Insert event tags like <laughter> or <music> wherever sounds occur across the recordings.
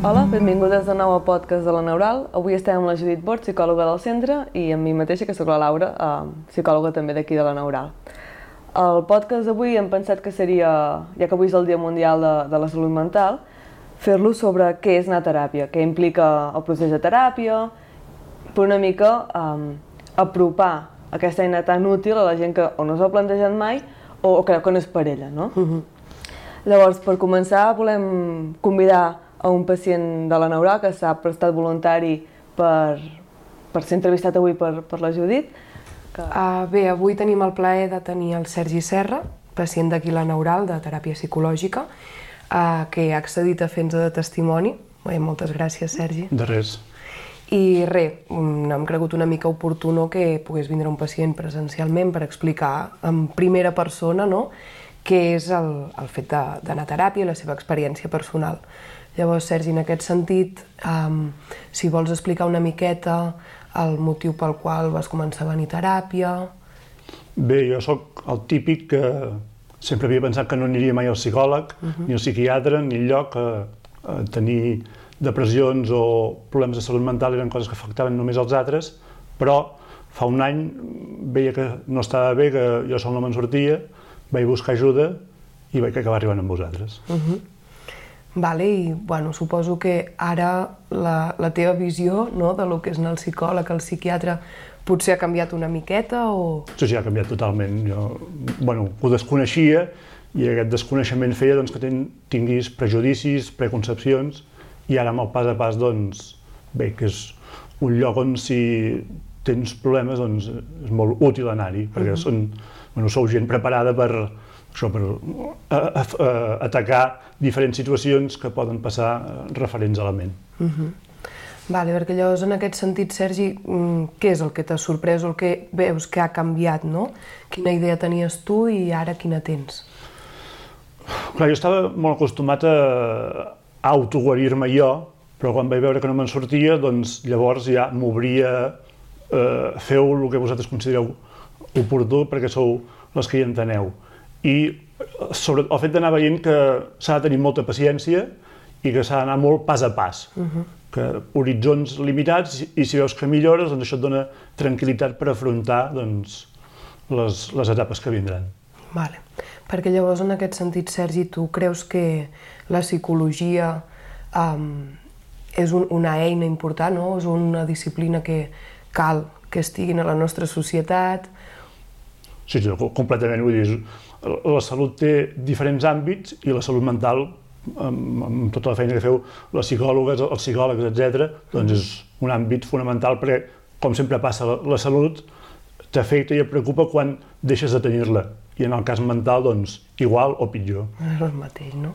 Hola, benvingudes de nou al podcast de la Neural. Avui estem amb la Judit Bort, psicòloga del centre, i amb mi mateixa, que sóc la Laura, eh, psicòloga també d'aquí de la Neural. El podcast d'avui hem pensat que seria, ja que avui és el Dia Mundial de, de la Salut Mental, fer-lo sobre què és anar a teràpia, què implica el procés de teràpia, per una mica eh, apropar aquesta eina tan útil a la gent que o no s'ho ha plantejat mai o, o creu que no és per ella, no? Uh -huh. Llavors, per començar, volem convidar a un pacient de la Neural que s'ha prestat voluntari per, per ser entrevistat avui per, per la Judit. Que... Uh, bé, avui tenim el plaer de tenir el Sergi Serra, pacient d'aquí la Neural, de teràpia psicològica, uh, que ha accedit a fer-nos de testimoni. Bé, moltes gràcies, Sergi. De res. I res, hem cregut una mica oportuno que pogués vindre un pacient presencialment per explicar en primera persona no, què és el, el fet d'anar a teràpia i la seva experiència personal. Llavors, Sergi, en aquest sentit, um, si vols explicar una miqueta el motiu pel qual vas començar a venir a teràpia... Bé, jo sóc el típic que sempre havia pensat que no aniria mai al psicòleg, uh -huh. ni al psiquiatre, ni lloc a, a tenir depressions o problemes de salut mental eren coses que afectaven només els altres, però fa un any veia que no estava bé, que jo sol no me'n sortia, vaig buscar ajuda i vaig acabar arribant amb vosaltres. Uh -huh. Vale, i bueno, suposo que ara la, la teva visió no, de lo que és anar al psicòleg, al psiquiatre, potser ha canviat una miqueta o... Sí, sí, ha canviat totalment. Jo, bueno, ho desconeixia i aquest desconeixement feia doncs, que ten, tinguis prejudicis, preconcepcions i ara amb el pas a pas, doncs, bé, que és un lloc on si tens problemes, doncs és molt útil anar-hi, perquè uh -huh. són, bueno, sou gent preparada per, això per a, a, a, atacar diferents situacions que poden passar eh, referents a la ment. Uh -huh. Vale, perquè llavors en aquest sentit, Sergi, mm, què és el que t'ha sorprès o el que veus que ha canviat, no? Quina idea tenies tu i ara quina tens? Clar, jo estava molt acostumat a, autoguarir-me jo, però quan vaig veure que no me'n sortia, doncs llavors ja m'obria eh, feu el que vosaltres considereu oportú perquè sou les que hi enteneu i sobre el fet d'anar veient que s'ha de tenir molta paciència i que s'ha d'anar molt pas a pas. Uh -huh. que horitzons limitats i si veus que millores, doncs això et dona tranquil·litat per afrontar doncs, les, les etapes que vindran. Vale. Perquè llavors, en aquest sentit, Sergi, tu creus que la psicologia um, és un, una eina important, no? és una disciplina que cal que estiguin a la nostra societat? Sí, sí completament. Vull dir, la salut té diferents àmbits i la salut mental, amb, amb tota la feina que feu, les psicòlogues, els psicòlegs, etc., doncs és un àmbit fonamental perquè, com sempre passa, la, la salut t'afecta i et preocupa quan deixes de tenir-la. I en el cas mental, doncs, igual o pitjor. És el mateix, no?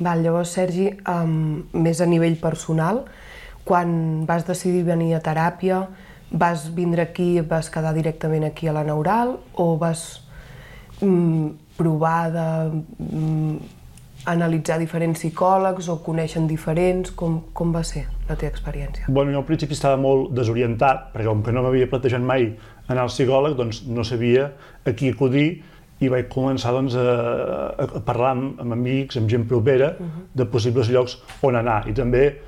Val, llavors, Sergi, um, més a nivell personal, quan vas decidir venir a teràpia, vas vindre aquí, vas quedar directament aquí a la Neural o vas provar de mm, analitzar diferents psicòlegs o coneixen diferents? Com, com va ser la teva experiència? Bueno, jo al principi estava molt desorientat, perquè com que no m'havia plantejat mai anar al psicòleg, doncs no sabia a qui acudir i vaig començar doncs, a, a parlar amb, amb amics, amb gent propera, uh -huh. de possibles llocs on anar. I també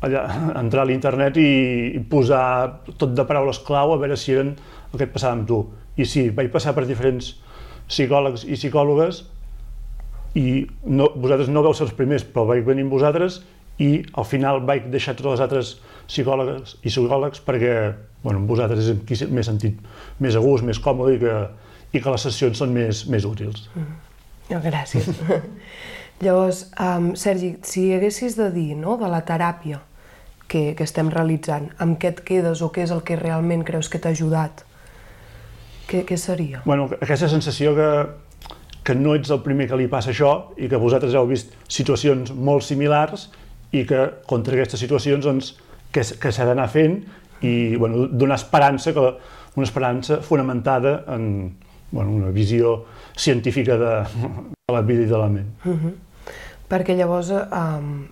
allà, <laughs> entrar a l'internet i, i posar tot de paraules clau a veure si eren el que et passava amb tu. I sí, vaig passar per diferents psicòlegs i psicòlogues i no, vosaltres no vau ser els primers, però vaig venir amb vosaltres i al final vaig deixar totes les altres psicòlogues i psicòlegs perquè bueno, vosaltres és qui m'he sentit més a gust, més còmode i que, i que les sessions són més, més útils. Mm. Gràcies. <laughs> Llavors, um, Sergi, si haguessis de dir no, de la teràpia que, que estem realitzant, amb què et quedes o què és el que realment creus que t'ha ajudat? Què, què seria? Bueno, aquesta sensació que, que no ets el primer que li passa això i que vosaltres heu vist situacions molt similars i que contra aquestes situacions doncs, que, que s'ha d'anar fent i bueno, donar esperança, que, una esperança fonamentada en bueno, una visió científica de, de la vida i de la ment. Uh -huh. Perquè llavors um,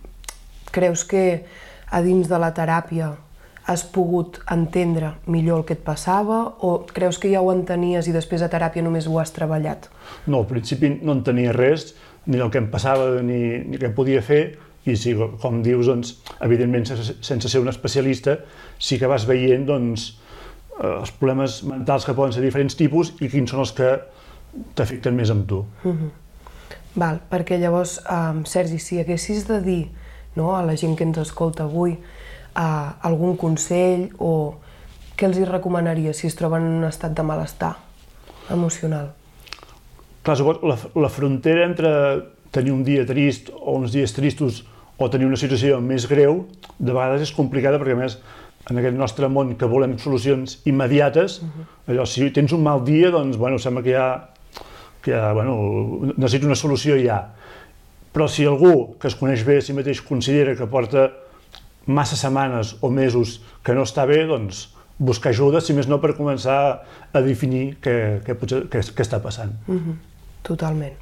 creus que a dins de la teràpia has pogut entendre millor el que et passava o creus que ja ho entenies i després a teràpia només ho has treballat? No, al principi no entenia res, ni el que em passava ni, ni què podia fer, i sí, com dius, doncs, evidentment, sense, sense ser un especialista, sí que vas veient doncs, eh, els problemes mentals que poden ser diferents tipus i quins són els que t'afecten més amb tu. Mm -hmm. Val, perquè llavors, um, Sergi, si haguessis de dir no, a la gent que ens escolta avui uh, algun consell o què els hi recomanaria si es troben en un estat de malestar emocional? Clar, la, la frontera entre tenir un dia trist o uns dies tristos o tenir una situació més greu, de vegades és complicada perquè, a més, en aquest nostre món que volem solucions immediates, uh -huh. allò, si tens un mal dia, doncs, bueno, sembla que ja que bueno, necessito una solució ja. Però si algú que es coneix bé a si mateix considera que porta massa setmanes o mesos que no està bé, doncs buscar ajuda, si més no per començar a definir què, què, què, què està passant. Mm -hmm. Totalment.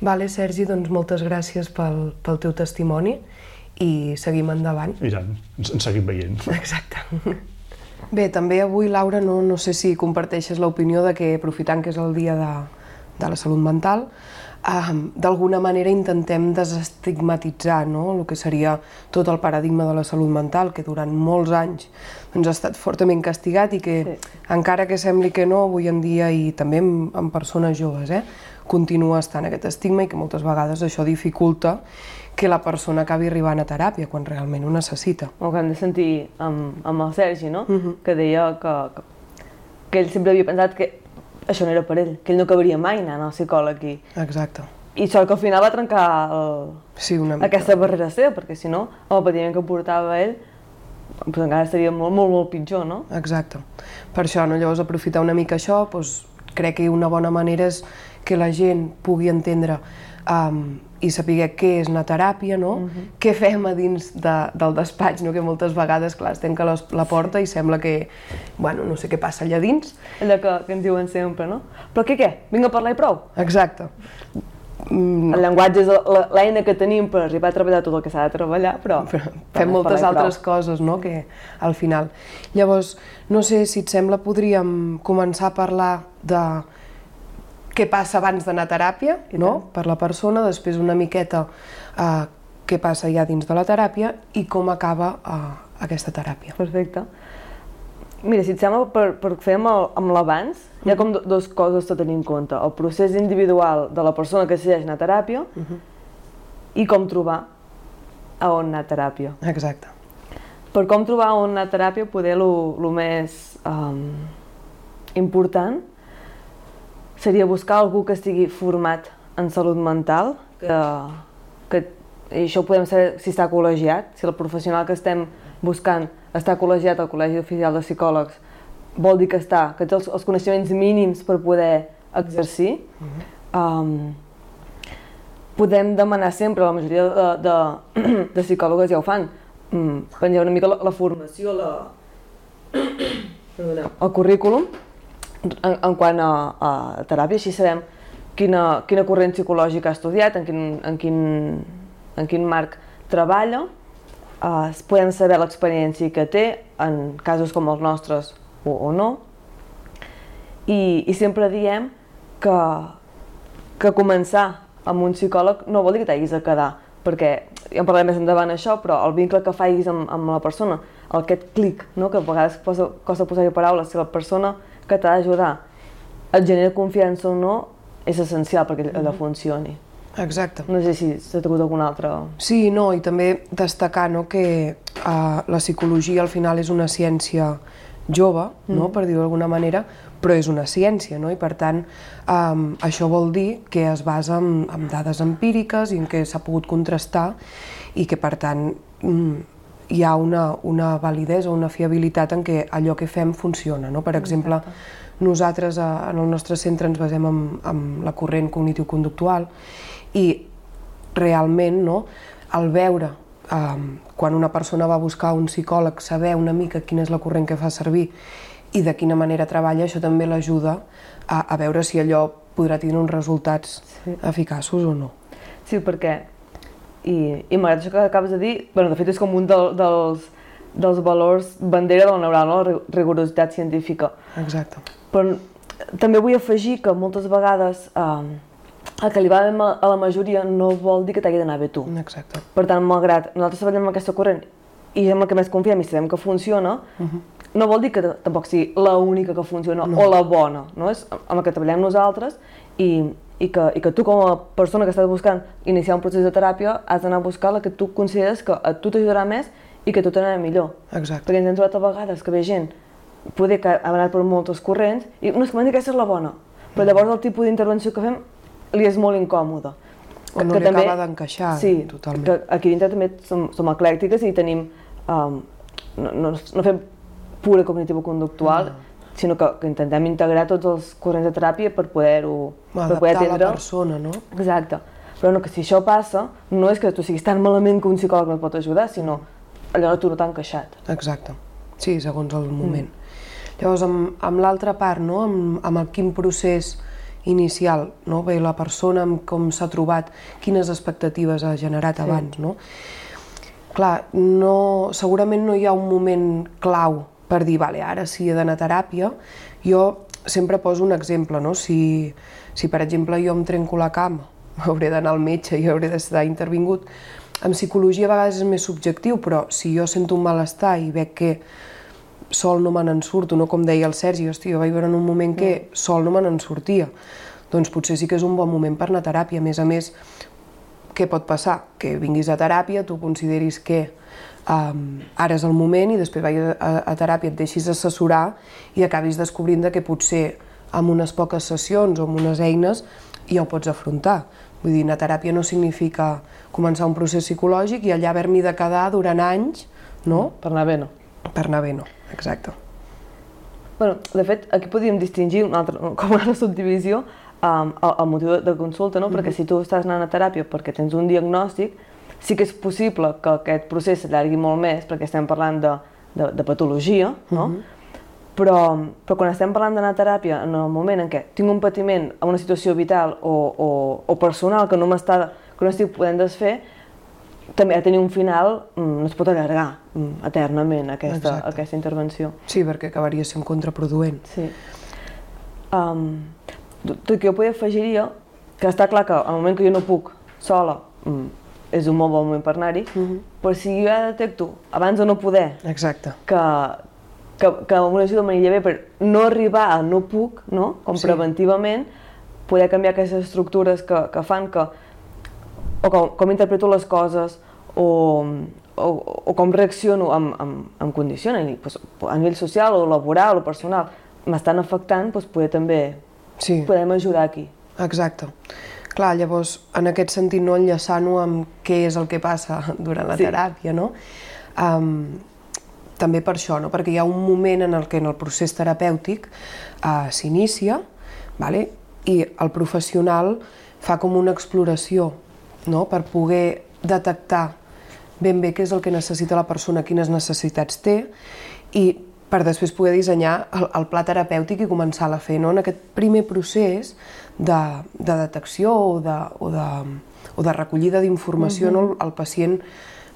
Vale, Sergi, doncs moltes gràcies pel, pel teu testimoni i seguim endavant. I tant, ens, ens seguim veient. <laughs> Exacte. Bé, també avui, Laura, no, no sé si comparteixes l'opinió de que, aprofitant que és el dia de, de la salut mental, d'alguna manera intentem desestigmatitzar no? el que seria tot el paradigma de la salut mental, que durant molts anys doncs, ha estat fortament castigat i que, sí. encara que sembli que no, avui en dia, i també en, en persones joves, eh, continua estant aquest estigma i que moltes vegades això dificulta que la persona acabi arribant a teràpia quan realment ho necessita. O que hem de sentir amb, amb el Sergi, no? Uh. -huh. que deia que, que, que ell sempre havia pensat que això no era per ell, que ell no acabaria mai anant al psicòleg i... Exacte. I això que al final va trencar el... sí, una mica. aquesta barrera seva, perquè si no, el patiment que portava ell doncs encara seria molt, molt, molt pitjor, no? Exacte. Per això, no? llavors, aprofitar una mica això, doncs, crec que una bona manera és que la gent pugui entendre um, i saber què és una teràpia, no? Uh mhm. -huh. Què fem a dins de, del despatx, no? Que moltes vegades, clar, es tanca la porta i sembla que, bueno, no sé què passa allà dins. Allò que, que ens diuen sempre, no? Però què, què? Vinga a parlar i prou. Exacte. Mm, el llenguatge és l'eina que tenim per arribar a treballar tot el que s'ha de treballar, però... però fem moltes altres coses, no?, que al final. Llavors, no sé si et sembla, podríem començar a parlar de què passa abans d'anar a teràpia, no? per la persona, després una miqueta eh, què passa ja dins de la teràpia i com acaba eh, aquesta teràpia. Perfecte. Mira, si et sembla, per, per fer amb, el, amb l'abans, mm. hi ha com do, dues coses a tenir en compte. El procés individual de la persona que decideix anar a teràpia mm -hmm. i com trobar a on anar a teràpia. Exacte. Per com trobar on anar a teràpia, poder el més um, important seria buscar algú que estigui format en salut mental, que, que i això ho podem saber si està col·legiat, si el professional que estem buscant està col·legiat al Col·legi Oficial de Psicòlegs, vol dir que està, que té els, els coneixements mínims per poder exercir. Mm -hmm. um, podem demanar sempre, la majoria de, de, <clears throat> de psicòlogues ja ho fan, um, penjar una mica la, la formació, la, <clears throat> el currículum, en, en quant a, a teràpia, així sabem quina, quina corrent psicològica ha estudiat, en quin, en quin, en quin marc treballa, eh, podem saber l'experiència que té en casos com els nostres o, o no, i, i sempre diem que, que començar amb un psicòleg no vol dir que t'hagis de quedar, perquè ja en parlarem més endavant això, però el vincle que facis amb, amb la persona, aquest clic, no? que a vegades posa, costa posar-hi paraules, si la persona que t'ha d'ajudar et genera confiança o no, és essencial perquè allò mm-hmm. funcioni. Exacte. No sé si s'ha tingut algun altre... Sí, no, i també destacar no, que uh, la psicologia al final és una ciència jove, mm. no, per dir-ho d'alguna manera, però és una ciència, no? i per tant um, això vol dir que es basa en, en dades empíriques i en què s'ha pogut contrastar i que per tant um, hi ha una, una validesa, una fiabilitat en què allò que fem funciona. No? Per exemple, nosaltres a, en el nostre centre ens basem en, en la corrent cognitiu-conductual i realment no, el veure eh, quan una persona va buscar un psicòleg, saber una mica quina és la corrent que fa servir i de quina manera treballa, això també l'ajuda a, a veure si allò podrà tenir uns resultats sí. eficaços o no. Sí, perquè i, i m'agrada això que acabes de dir, bueno, de fet és com un de, dels, dels valors bandera de la neural, no? la rigorositat científica. Exacte. Però també vull afegir que moltes vegades eh, el que li va bé a la majoria no vol dir que t'hagi d'anar bé tu. Exacte. Per tant, malgrat nosaltres treballem amb aquesta corrent i amb el que més confiem i sabem que funciona, uh -huh. no vol dir que tampoc sigui la única que funciona no. o la bona, no? És amb el que treballem nosaltres i, i, que, i que tu com a persona que estàs buscant iniciar un procés de teràpia has d'anar a buscar la que tu consideres que a tu t'ajudarà més i que tu t'anarà millor. Exacte. Perquè ens hem trobat a vegades que ve gent poder que ha anat per moltes corrents i no, és que m'han dit que aquesta és la bona, però llavors el tipus d'intervenció que fem li és molt incòmode. O no que li també, acaba d'encaixar sí, totalment. que aquí dintre també som, som eclèctiques i tenim... Um, no, no, no fem pura cognitivo-conductual, no. Sinó que, que intentem integrar tots els corrents de teràpia per poder-ho per poder atendre. la persona, no? Exacte. Però no, que si això passa, no és que tu siguis tan malament que un psicòleg no et pot ajudar, sinó allò tu no t'ha encaixat. Exacte. Sí, segons el moment. Mm. Llavors, amb, amb l'altra part, no? amb, amb el quin procés inicial, no? Bé, la persona amb com s'ha trobat, quines expectatives ha generat sí. abans, no? Clar, no, segurament no hi ha un moment clau per dir, vale, ara sí he d'anar a teràpia. Jo sempre poso un exemple, no? Si, si per exemple jo em trenco la cama, <laughs> hauré d'anar al metge i hauré d'estar intervingut. En psicologia a vegades és més subjectiu, però si jo sento un malestar i veig que sol no me n'en surto, no com deia el Sergi, hosti, jo vaig veure en un moment que mm. sol no me n'en sortia. Doncs potser sí que és un bon moment per anar a teràpia. A més a més, què pot passar? Que vinguis a teràpia, tu consideris que um, ara és el moment i després vagis a, a teràpia, et deixis assessorar i acabis descobrint que potser amb unes poques sessions o amb unes eines ja ho pots afrontar. Vull dir, anar a teràpia no significa començar un procés psicològic i allà haver-m'hi de quedar durant anys, no? Per anar bé, no. Per anar bé, no. Exacte. Bueno, de fet, aquí podríem distingir una altra, com una subdivisió um, el, el motiu de, de consulta, no? Mm -hmm. perquè si tu estàs anant a teràpia perquè tens un diagnòstic, sí que és possible que aquest procés s'allargui molt més, perquè estem parlant de, de, de patologia, no? Mm -hmm. però, però quan estem parlant d'anar a teràpia en el moment en què tinc un patiment en una situació vital o, o, o personal que no m'està que no estic podent desfer, també ha de tenir un final, mm, no es pot allargar mm, eternament aquesta, aquesta intervenció. Sí, perquè acabaria sent contraproduent. Sí. Um, tot que jo poder afegiria que està clar que al moment que jo no puc sola mm, és un molt bon moment per anar-hi, mm -hmm. però si jo ja detecto, abans de no poder, Exacte. que, que, que una ajuda m'aniria bé per no arribar a no puc, no? com sí. preventivament, poder canviar aquestes estructures que, que fan que o com, com interpreto les coses o, o, o com reacciono amb, amb, amb condicions, a nivell social o laboral o personal, m'estan afectant, doncs poder també sí. podem ajudar aquí. Exacte. Clar, llavors, en aquest sentit, no enllaçant-ho amb què és el que passa durant la sí. teràpia, no? Um, també per això, no? perquè hi ha un moment en el que en el procés terapèutic uh, s'inicia vale? i el professional fa com una exploració no? per poder detectar ben bé què és el que necessita la persona, quines necessitats té i per després poder dissenyar el, el pla terapèutic i començar a fer. No? En aquest primer procés de, de detecció o de, o de, o de recollida d'informació, uh -huh. no? el pacient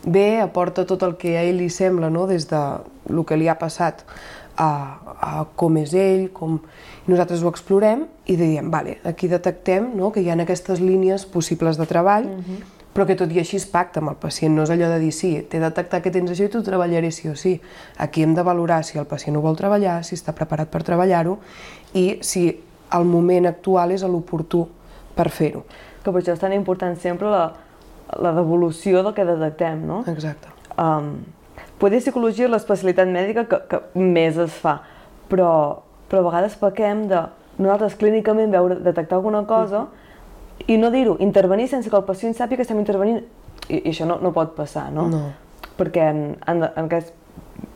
ve, aporta tot el que a ell li sembla, no? des de el que li ha passat a, a com és ell, com... Nosaltres ho explorem i diem, vale, aquí detectem no? que hi ha aquestes línies possibles de treball, uh -huh però que tot i així es pacta amb el pacient, no és allò de dir sí, t'he detectat que tens això i tu treballaré sí o sí. Aquí hem de valorar si el pacient ho vol treballar, si està preparat per treballar-ho i si el moment actual és l'oportú per fer-ho. Que per això és tan important sempre la, la devolució del que detectem, no? Exacte. Um, poder psicologia és l'especialitat mèdica que, que més es fa, però, però a vegades pequem de nosaltres clínicament veure, detectar alguna cosa mm i no dir-ho, intervenir sense que el pacient sàpiga que estem intervenint, i, i això no, no pot passar, no? No. Perquè en, en, en aquest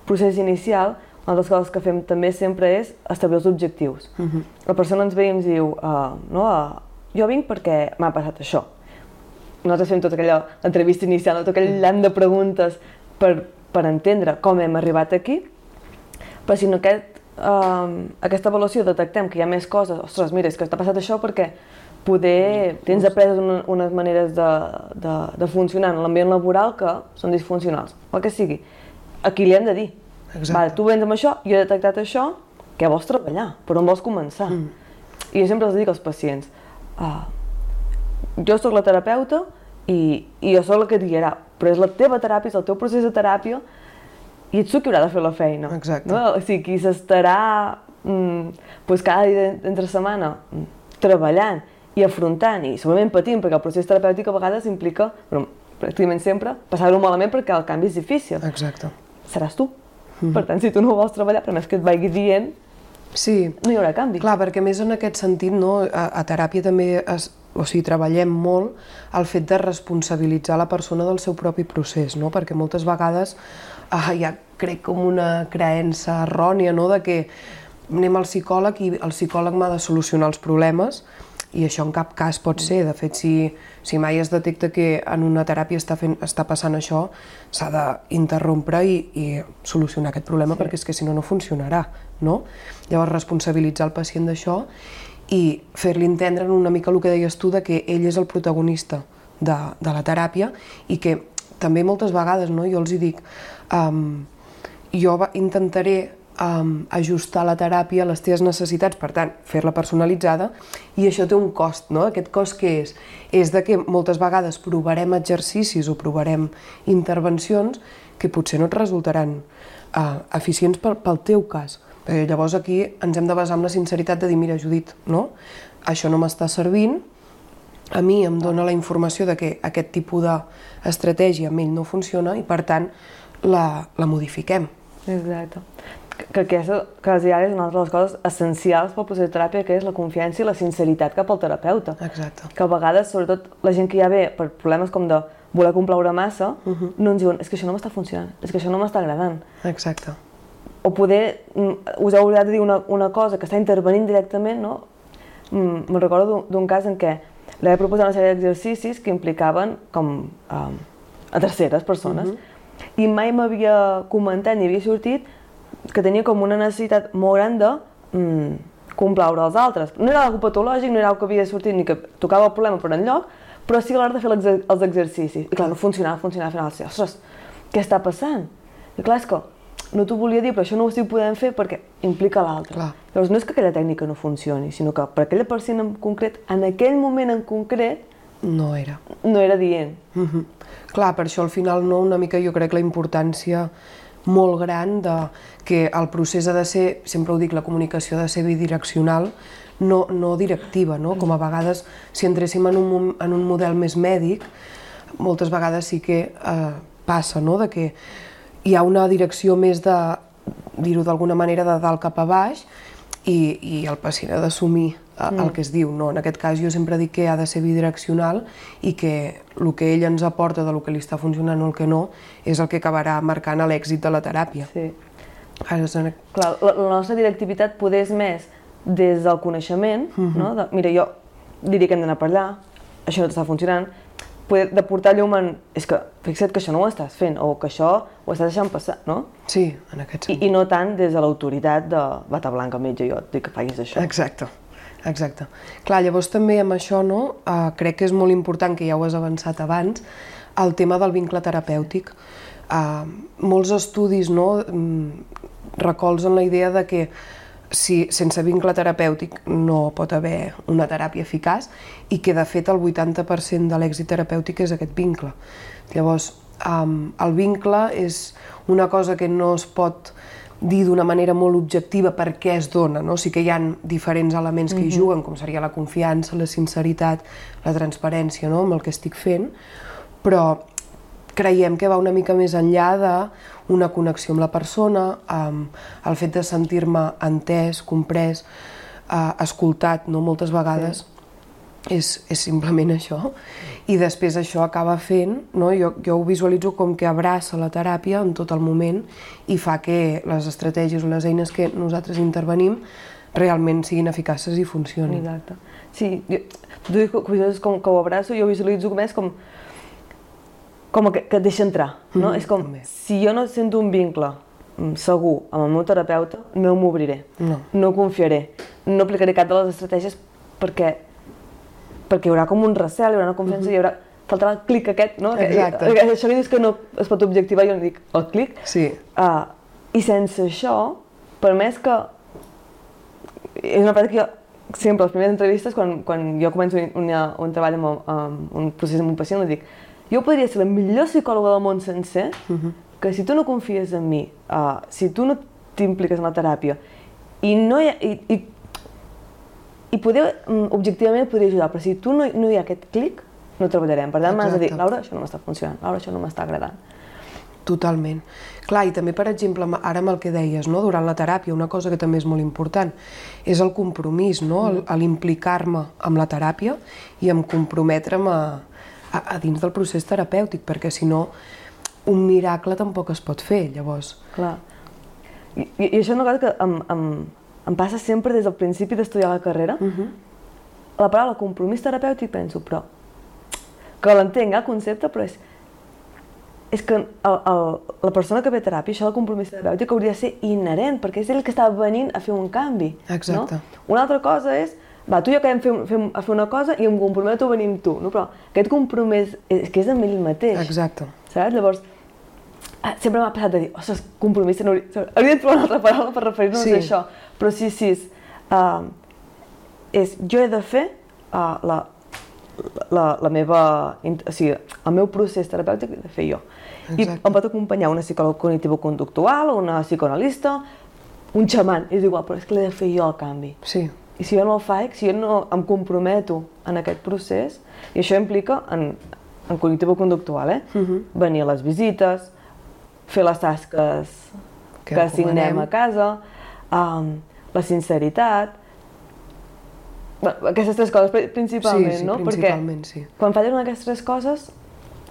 procés inicial, una de les coses que fem també sempre és establir els objectius. Uh mhm. -huh. La persona ens ve i ens diu, uh, no, uh, jo vinc perquè m'ha passat això. Nosaltres fem tota aquella entrevista inicial, tot aquell llant de preguntes per, per entendre com hem arribat aquí, però si no aquest, uh, aquesta avaluació detectem que hi ha més coses, ostres, mira, és que t'ha passat això perquè poder... Tens après una, unes maneres de, de, de funcionar en l'ambient laboral que són disfuncionals, el que sigui. Aquí li hem de dir, Exacte. vale, tu vens amb això, jo he detectat això, què vols treballar? Per on vols començar? Mm. I jo sempre els dic als pacients, uh, jo sóc la terapeuta i, i jo sóc la que et guiarà, però és la teva teràpia, és el teu procés de teràpia i ets tu qui haurà de fer la feina. Exacte. No? O sigui, qui s'estarà mm, pues cada dia entre setmana mm, treballant i afrontant i segurament patint, perquè el procés terapèutic a vegades implica, però pràcticament sempre, passar-ho malament perquè el canvi és difícil. Exacte. Seràs tu. Mm -hmm. Per tant, si tu no vols treballar, per més que et vagi dient, Sí, no hi haurà canvi. Clar, perquè més en aquest sentit, no, a, a teràpia també es, o sigui, treballem molt el fet de responsabilitzar la persona del seu propi procés, no? perquè moltes vegades ah, hi ha, crec, com una creença errònia no? de que anem al psicòleg i el psicòleg m'ha de solucionar els problemes i això en cap cas pot ser. De fet, si, si mai es detecta que en una teràpia està, fent, està passant això, s'ha d'interrompre i, i solucionar aquest problema, sí. perquè és que si no, no funcionarà. No? Llavors, responsabilitzar el pacient d'això i fer-li entendre una mica el que deies tu, de que ell és el protagonista de, de la teràpia i que també moltes vegades no, jo els hi dic um, jo intentaré um, ajustar la teràpia a les teves necessitats, per tant, fer-la personalitzada, i això té un cost, no? Aquest cost què és? És de que moltes vegades provarem exercicis o provarem intervencions que potser no et resultaran uh, eficients pel, pel teu cas. Perquè llavors aquí ens hem de basar en la sinceritat de dir, mira, Judit, no? això no m'està servint, a mi em dona la informació de que aquest tipus d'estratègia amb ell no funciona i per tant la, la modifiquem. Exacte. Que aquesta, quasi ara és una de les coses essencials pel procés de teràpia, que és la confiança i la sinceritat cap al terapeuta. Exacte. Que a vegades, sobretot la gent que ja ve per problemes com de voler complaure massa, uh -huh. no ens diuen, és que això no m'està funcionant, és que això no m'està agradant. Exacte. O poder, us heu oblidat de dir una, una cosa que està intervenint directament, no? Me'n recordo d'un cas en què li vaig proposar una sèrie d'exercicis que implicaven com um, a terceres persones. Uh -huh. I mai m'havia comentat ni havia sortit que tenia com una necessitat molt gran de mm, complaure els altres. No era algo patològic, no era algo que havia sortit ni que tocava el problema per enlloc, però sí a l'hora de fer els exercicis. I clar, no funcionava, funcionava, al final, ostres, què està passant? I clar, és que no t'ho volia dir, però això no ho estic podent fer perquè implica l'altre. Llavors no és que aquella tècnica no funcioni, sinó que per aquella persona en concret, en aquell moment en concret, no era. No era dient. Uh -huh. Clar, per això al final no, una mica jo crec la importància molt gran de que el procés ha de ser, sempre ho dic, la comunicació ha de ser bidireccional, no, no directiva, no? Com a vegades, si entréssim en un, en un model més mèdic, moltes vegades sí que eh, passa, no?, de que hi ha una direcció més de, dir-ho d'alguna manera, de dalt cap a baix, i, i el pacient ha d'assumir mm. el que es diu. No? En aquest cas jo sempre dic que ha de ser bidireccional i que el que ell ens aporta de lo que li està funcionant o el que no és el que acabarà marcant l'èxit de la teràpia. Sí. Clar, la, la nostra directivitat poder és més des del coneixement, mm -hmm. no? de, mira, jo diria que hem d'anar per allà, això no està funcionant, poder, de portar llum en... És que fixa't que això no ho estàs fent, o que això ho estàs deixant passar, no? Sí, en aquest sentit. I, i no tant des de l'autoritat de bata blanca, metge, jo et dic que facis això. Exacte. Exacte. Clar, llavors també amb això, no, uh, crec que és molt important, que ja ho has avançat abans, el tema del vincle terapèutic. Uh, molts estudis no, mm, recolzen la idea de que si sense vincle terapèutic no pot haver una teràpia eficaç i que de fet el 80% de l'èxit terapèutic és aquest vincle. Llavors, um, el vincle és una cosa que no es pot dir d'una manera molt objectiva per què es dona, no? Sí que hi ha diferents elements que hi mhm. juguen, com seria la confiança, la sinceritat, la transparència, no?, amb el que estic fent, però creiem que va una mica més enllà d'una connexió amb la persona, amb el fet de sentir-me entès, comprès, eh, escoltat, no? moltes vegades sí. És, és simplement això. I després això acaba fent, no? jo, jo ho visualitzo com que abraça la teràpia en tot el moment i fa que les estratègies o les eines que nosaltres intervenim realment siguin eficaces i funcionin. Exacte. Sí, jo, tu dius que, com que ho abraço, jo visualitzo més com com que, que et deixa entrar, no? Mm, és com, també. si jo no sento un vincle mm, segur amb el meu terapeuta, no m'obriré, no. no confiaré, no aplicaré cap de les estratègies perquè, perquè hi haurà com un recel, hi haurà una confiança, mm -hmm. hi haurà faltarà el clic aquest, no? Exacte. Que, això que dius que no es pot objectivar, jo no dic el clic. Sí. Uh, I sense això, per més que és una pràctica que sempre, les primeres entrevistes, quan, quan jo començo un, un, un treball amb, amb un procés amb un pacient, li dic, jo podria ser la millor psicòloga del món sencer, uh -huh. que si tu no confies en mi, uh, si tu no t'impliques en la teràpia, i no hi ha, i, i, i poder, mm, objectivament podria ajudar, però si tu no, no hi ha aquest clic, no treballarem. Per tant, m'has de dir, Laura, això no m'està funcionant, Laura, això no m'està agradant. Totalment. Clar, i també, per exemple, ara amb el que deies, no? durant la teràpia, una cosa que també és molt important és el compromís, no? Mm. l'implicar-me amb la teràpia i em comprometre'm a, a, a dins del procés terapèutic, perquè si no un miracle tampoc es pot fer, llavors. Clar. I, i això és una cosa que em, em, em passa sempre des del principi d'estudiar la carrera. Uh -huh. La paraula compromís terapèutic penso, però que l'entenc, el concepte, però és és que el, el, la persona que ve a teràpia, això del compromís terapèutic hauria de ser inherent, perquè és ell que està venint a fer un canvi. Exacte. No? Una altra cosa és va, tu i jo acabem fer, fer, a fer una cosa i em comprometo a venir amb tu, no? però aquest compromís és que és amb ell mateix. Exacte. Saps? Llavors, ah, sempre m'ha passat de dir, ostres, compromís, hauria, hauria de trobar una altra paraula per referir-nos sí. a això, però sí, sí, és, uh, és jo he de fer uh, la, la, la meva, o sigui, el meu procés terapèutic he de fer jo. Exacte. I em pot acompanyar una psicòloga cognitivo-conductual, una psicoanalista, un xaman, és igual, però és que l'he de fer jo el canvi. Sí. I si jo no el faig, si jo no em comprometo en aquest procés, i això implica en, en cognitiu-conductual, eh? Uh -huh. venir a les visites, fer les tasques que, que assignem a casa, um, la sinceritat, aquestes tres coses principalment, sí, sí, no? Principalment, perquè sí. quan fallen aquestes tres coses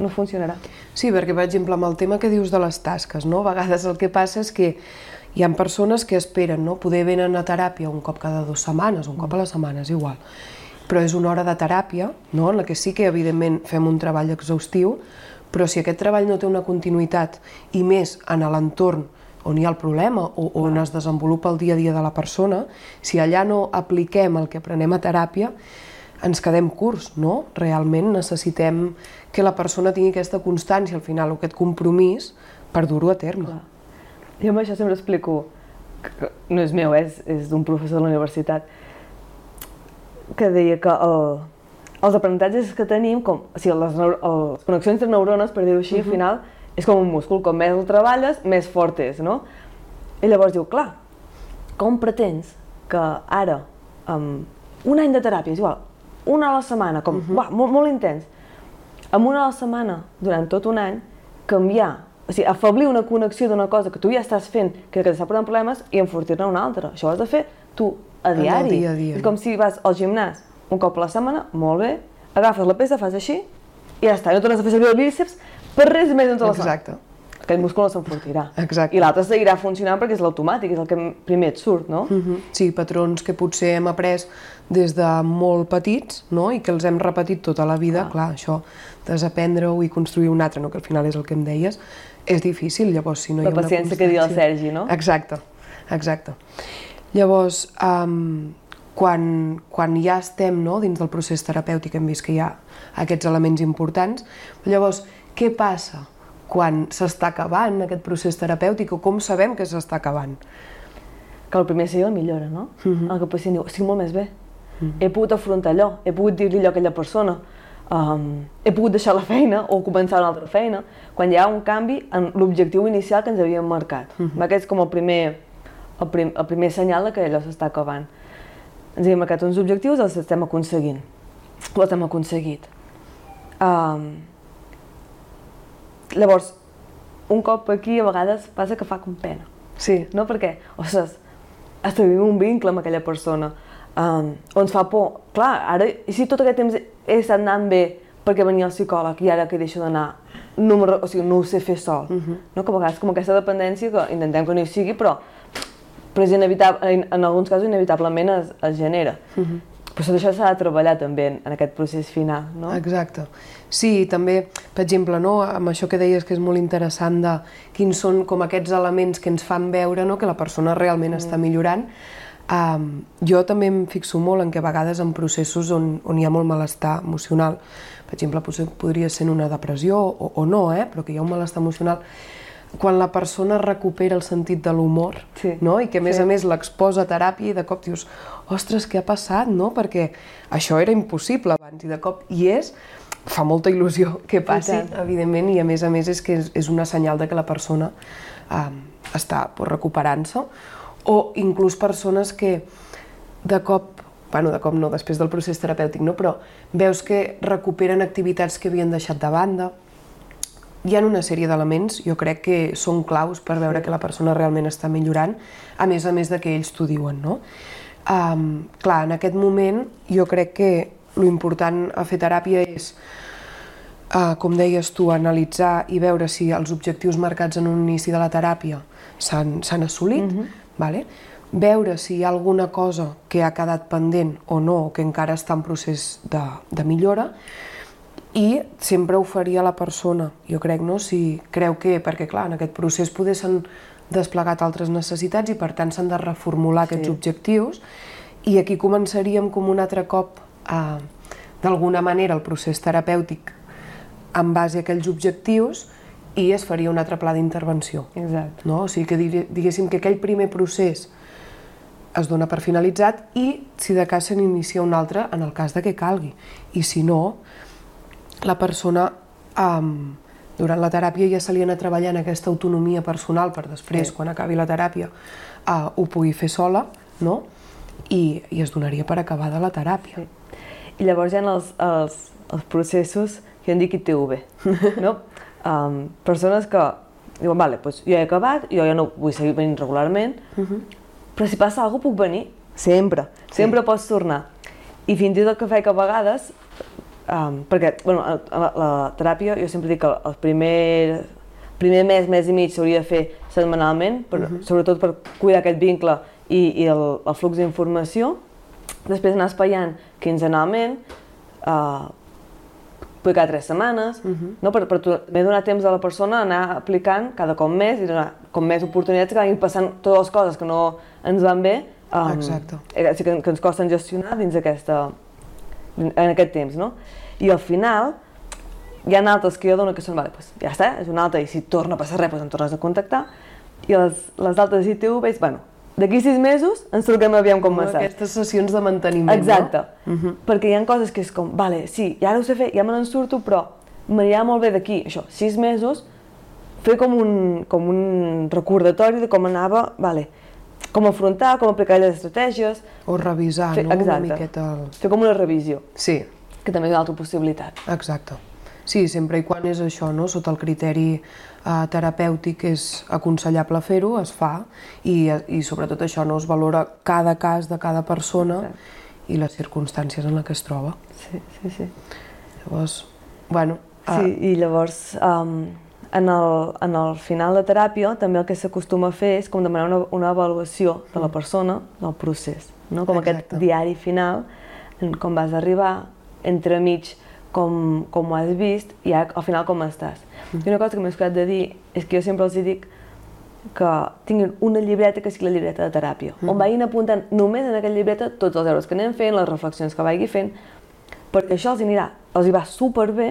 no funcionarà. Sí, perquè, per exemple, amb el tema que dius de les tasques, no? a vegades el que passa és que hi ha persones que esperen, no? Poder venen a teràpia un cop cada dues setmanes, un cop a la setmana, és igual. Però és una hora de teràpia, no? en la que sí que, evidentment, fem un treball exhaustiu, però si aquest treball no té una continuïtat, i més en l'entorn on hi ha el problema o on es desenvolupa el dia a dia de la persona, si allà no apliquem el que aprenem a teràpia, ens quedem curts, no? Realment necessitem que la persona tingui aquesta constància al final, o aquest compromís per dur-ho a terme. Clar. Jo amb això sempre explico, que no és meu, és, és d'un professor de la universitat, que deia que el, els aprenentatges que tenim, com, o sigui, les, les connexions entre neurones, per dir-ho així, uh -huh. al final, és com un múscul, com més el treballes, més fort és, no? I llavors diu, clar, com pretens que ara, amb un any de teràpia, és igual, una a la setmana, com, uh -huh. uah, molt, molt intens, amb una a la setmana, durant tot un any, canviar o sigui, afablir una connexió d'una cosa que tu ja estàs fent, que, que t'està portant problemes, i enfortir-ne una altra. Això ho has de fer tu a diari. Dia a dia. És com si vas al gimnàs un cop a la setmana, molt bé, agafes la peça, fas així, i ja està, no tornes a fer servir el bíceps per res més en tota la. Exacte. Aquell múscul no s'enfortirà. Exacte. I l'altre seguirà funcionant perquè és l'automàtic, és el que primer et surt, no? Uh -huh. Sí, patrons que potser hem après des de molt petits, no?, i que els hem repetit tota la vida, ah. clar, això, desaprendre-ho i construir un altre, no?, que al final és el que em deies, és difícil, llavors, si no la hi ha una paciència que diu el Sergi, no? Exacte, exacte. Llavors, um, quan, quan ja estem no, dins del procés terapèutic, hem vist que hi ha aquests elements importants, llavors, què passa quan s'està acabant aquest procés terapèutic o com sabem que s'està acabant? Que el primer seria la millora, no? Uh -huh. El que pacient diu, estic molt més bé, uh -huh. he pogut afrontar allò, he pogut dir-li allò a aquella persona, um, he pogut deixar la feina o començar una altra feina, quan hi ha un canvi en l'objectiu inicial que ens havíem marcat. Uh -huh. Aquest és com el primer, el, prim, el primer senyal de que allò s'està acabant. Ens havíem marcat uns objectius, els estem aconseguint. Els hem aconseguit. Um, llavors, un cop aquí a vegades passa que fa com pena. Sí. No? Perquè, ostres, establim un vincle amb aquella persona, um, o ens fa por. Clar, ara, i si tot aquest temps he estat anant bé perquè venia el psicòleg i ara que deixo d'anar, no, o sigui, no ho sé fer sol. Uh -huh. no? Que a vegades com aquesta dependència que intentem que no hi sigui, però, però és inevitable, en, en alguns casos inevitablement es, es genera. Uh -huh. Però tot això s'ha de treballar també en, aquest procés final, no? Exacte. Sí, també, per exemple, no, amb això que deies que és molt interessant de quins són com aquests elements que ens fan veure no, que la persona realment mm. està millorant, Um, jo també em fixo molt en que a vegades en processos on, on hi ha molt malestar emocional, per exemple, potser podria ser una depressió o, o no, eh? però que hi ha un malestar emocional, quan la persona recupera el sentit de l'humor, Sí. no? i que a més Sí. a més l'exposa a teràpia i de cop dius, ostres, què ha passat, no? Perquè això era impossible abans i de cop hi és, fa molta il·lusió <laughs> que passi, evidentment, i a més a més és que és, és una senyal de que la persona eh, està pues, recuperant-se, o inclús persones que de cop, bueno, de cop no, després del procés terapèutic, no? però veus que recuperen activitats que havien deixat de banda, hi ha una sèrie d'elements, jo crec que són claus per veure que la persona realment està millorant, a més a més de que ells t'ho diuen, no? Um, clar, en aquest moment jo crec que lo important a fer teràpia és, uh, com deies tu, analitzar i veure si els objectius marcats en un inici de la teràpia s'han assolit, vale? veure si hi ha alguna cosa que ha quedat pendent o no, o que encara està en procés de, de millora, i sempre oferir a la persona, jo crec, no? si creu que, perquè clar, en aquest procés poder s'han desplegat altres necessitats i per tant s'han de reformular aquests Sí. objectius i aquí començaríem com un altre cop a, d'alguna manera el procés terapèutic en base a aquells objectius i es faria un altre pla d'intervenció. Exacte. No? O sigui que diguéssim que aquell primer procés es dona per finalitzat i si de cas se n'inicia un altre en el cas de que calgui. I si no, la persona um, durant la teràpia ja se li anat treballant aquesta autonomia personal per després, Sí. quan acabi la teràpia, uh, ho pugui fer sola, no? I, i es donaria per acabada la teràpia. Sí. I llavors hi ha els, els, els processos que en dic ITV, no? <laughs> Um, persones que diuen, vale, doncs jo he acabat, jo ja no vull seguir venint regularment, però si passa alguna cosa puc venir, sempre, sempre pots tornar. I fins i tot que faig a vegades, um, perquè bueno, a, a la, la teràpia jo sempre dic que el primer, primer mes, mes i mig s'hauria de fer setmanalment, per, sobretot per cuidar aquest vincle i, i el, el flux d'informació, després anar espaiant quinzenalment, uh, poder cada tres setmanes, no? per, per també donar temps a la persona a anar aplicant cada cop més i donar com més oportunitats que vagin passant totes les coses que no ens van bé, um, Exacte. eh, que, que ens costen gestionar dins aquesta, en aquest temps, no? I al final hi ha altres que jo dono que són, vale, pues, ja està, és una alta i si torna a passar res, pues, em tornes a contactar. I les, les altres ITV bueno, d'aquí sis mesos ens truquem aviam com m'estàs. aquestes sessions de manteniment, Exacte. no? Mhm. Perquè hi ha coses que és com, vale, sí, ja ara ho sé fer, ja me n'en surto, però m'anirà molt bé d'aquí, això, sis mesos, fer com un, com un recordatori de com anava, vale, com afrontar, com aplicar les estratègies, O revisar, Fer- no? Una exacte. miqueta el... fer com una revisió, Sí, que també és una altra possibilitat. exacte. Sí, sempre i quan és això, no? Sota el criteri eh, terapèutic és aconsellable fer-ho, es fa, i, i sobretot això, no? Es valora cada cas de cada persona i les circumstàncies en la que es troba. Sí, sí, sí. Llavors, bueno, ah, Sí, i llavors, um, en, el, en el final de teràpia, també el que s'acostuma a fer és com demanar una, una avaluació de la persona del procés, no? com Exacte. aquest diari final, com vas arribar, entremig com, com ho has vist i ara, al final com estàs. I una cosa que m'he escoltat de dir és que jo sempre els dic que tinguin una llibreta que sigui la llibreta de teràpia, on vagin apuntant només en aquella llibreta tots els errors que anem fent, les reflexions que vagi fent, perquè això els hi anirà, els hi va superbé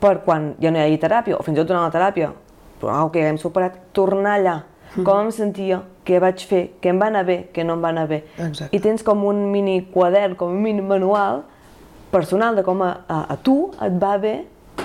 per quan ja no hi hagi teràpia, o fins i tot durant la teràpia, però ah, ok, hem superat, tornar allà, com em sentia, què vaig fer, què em va anar bé, què no em va anar bé. Exacte. I tens com un mini quadern, com un mini manual personal de com a, a, a tu et va bé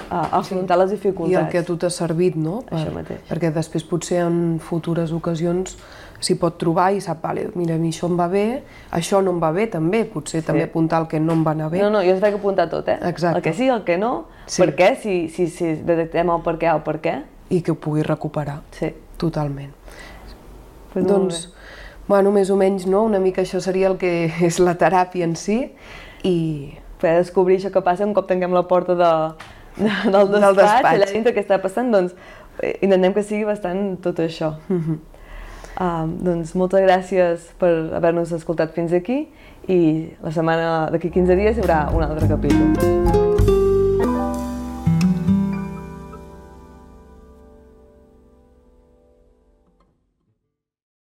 a, afrontar les dificultats. i el que a tu t'ha servit, no? Això mateix. Perquè després potser en futures ocasions s'hi pot trobar i sap, vale, mira, a mi això em va bé, això no em va bé també, potser també apuntar el que no em va anar bé. No, no, jo us vaig apuntar tot, eh? Exacte. El que sí, el que no, Sí. per què, si, si, si detectem el per què o el per què. I que ho pugui recuperar, Sí. totalment. Pues doncs, bueno, més o menys, no? Una mica això seria el que <laughs> és la teràpia en si i poder descobrir això que passa un cop tanquem la porta de, de, del despatx, Del despatx. allà dintre què està passant, doncs eh, intentem que sigui bastant tot això. Mhm. Um, doncs moltes gràcies per haver-nos escoltat fins aquí i la setmana d'aquí 15 dies hi haurà un altre capítol.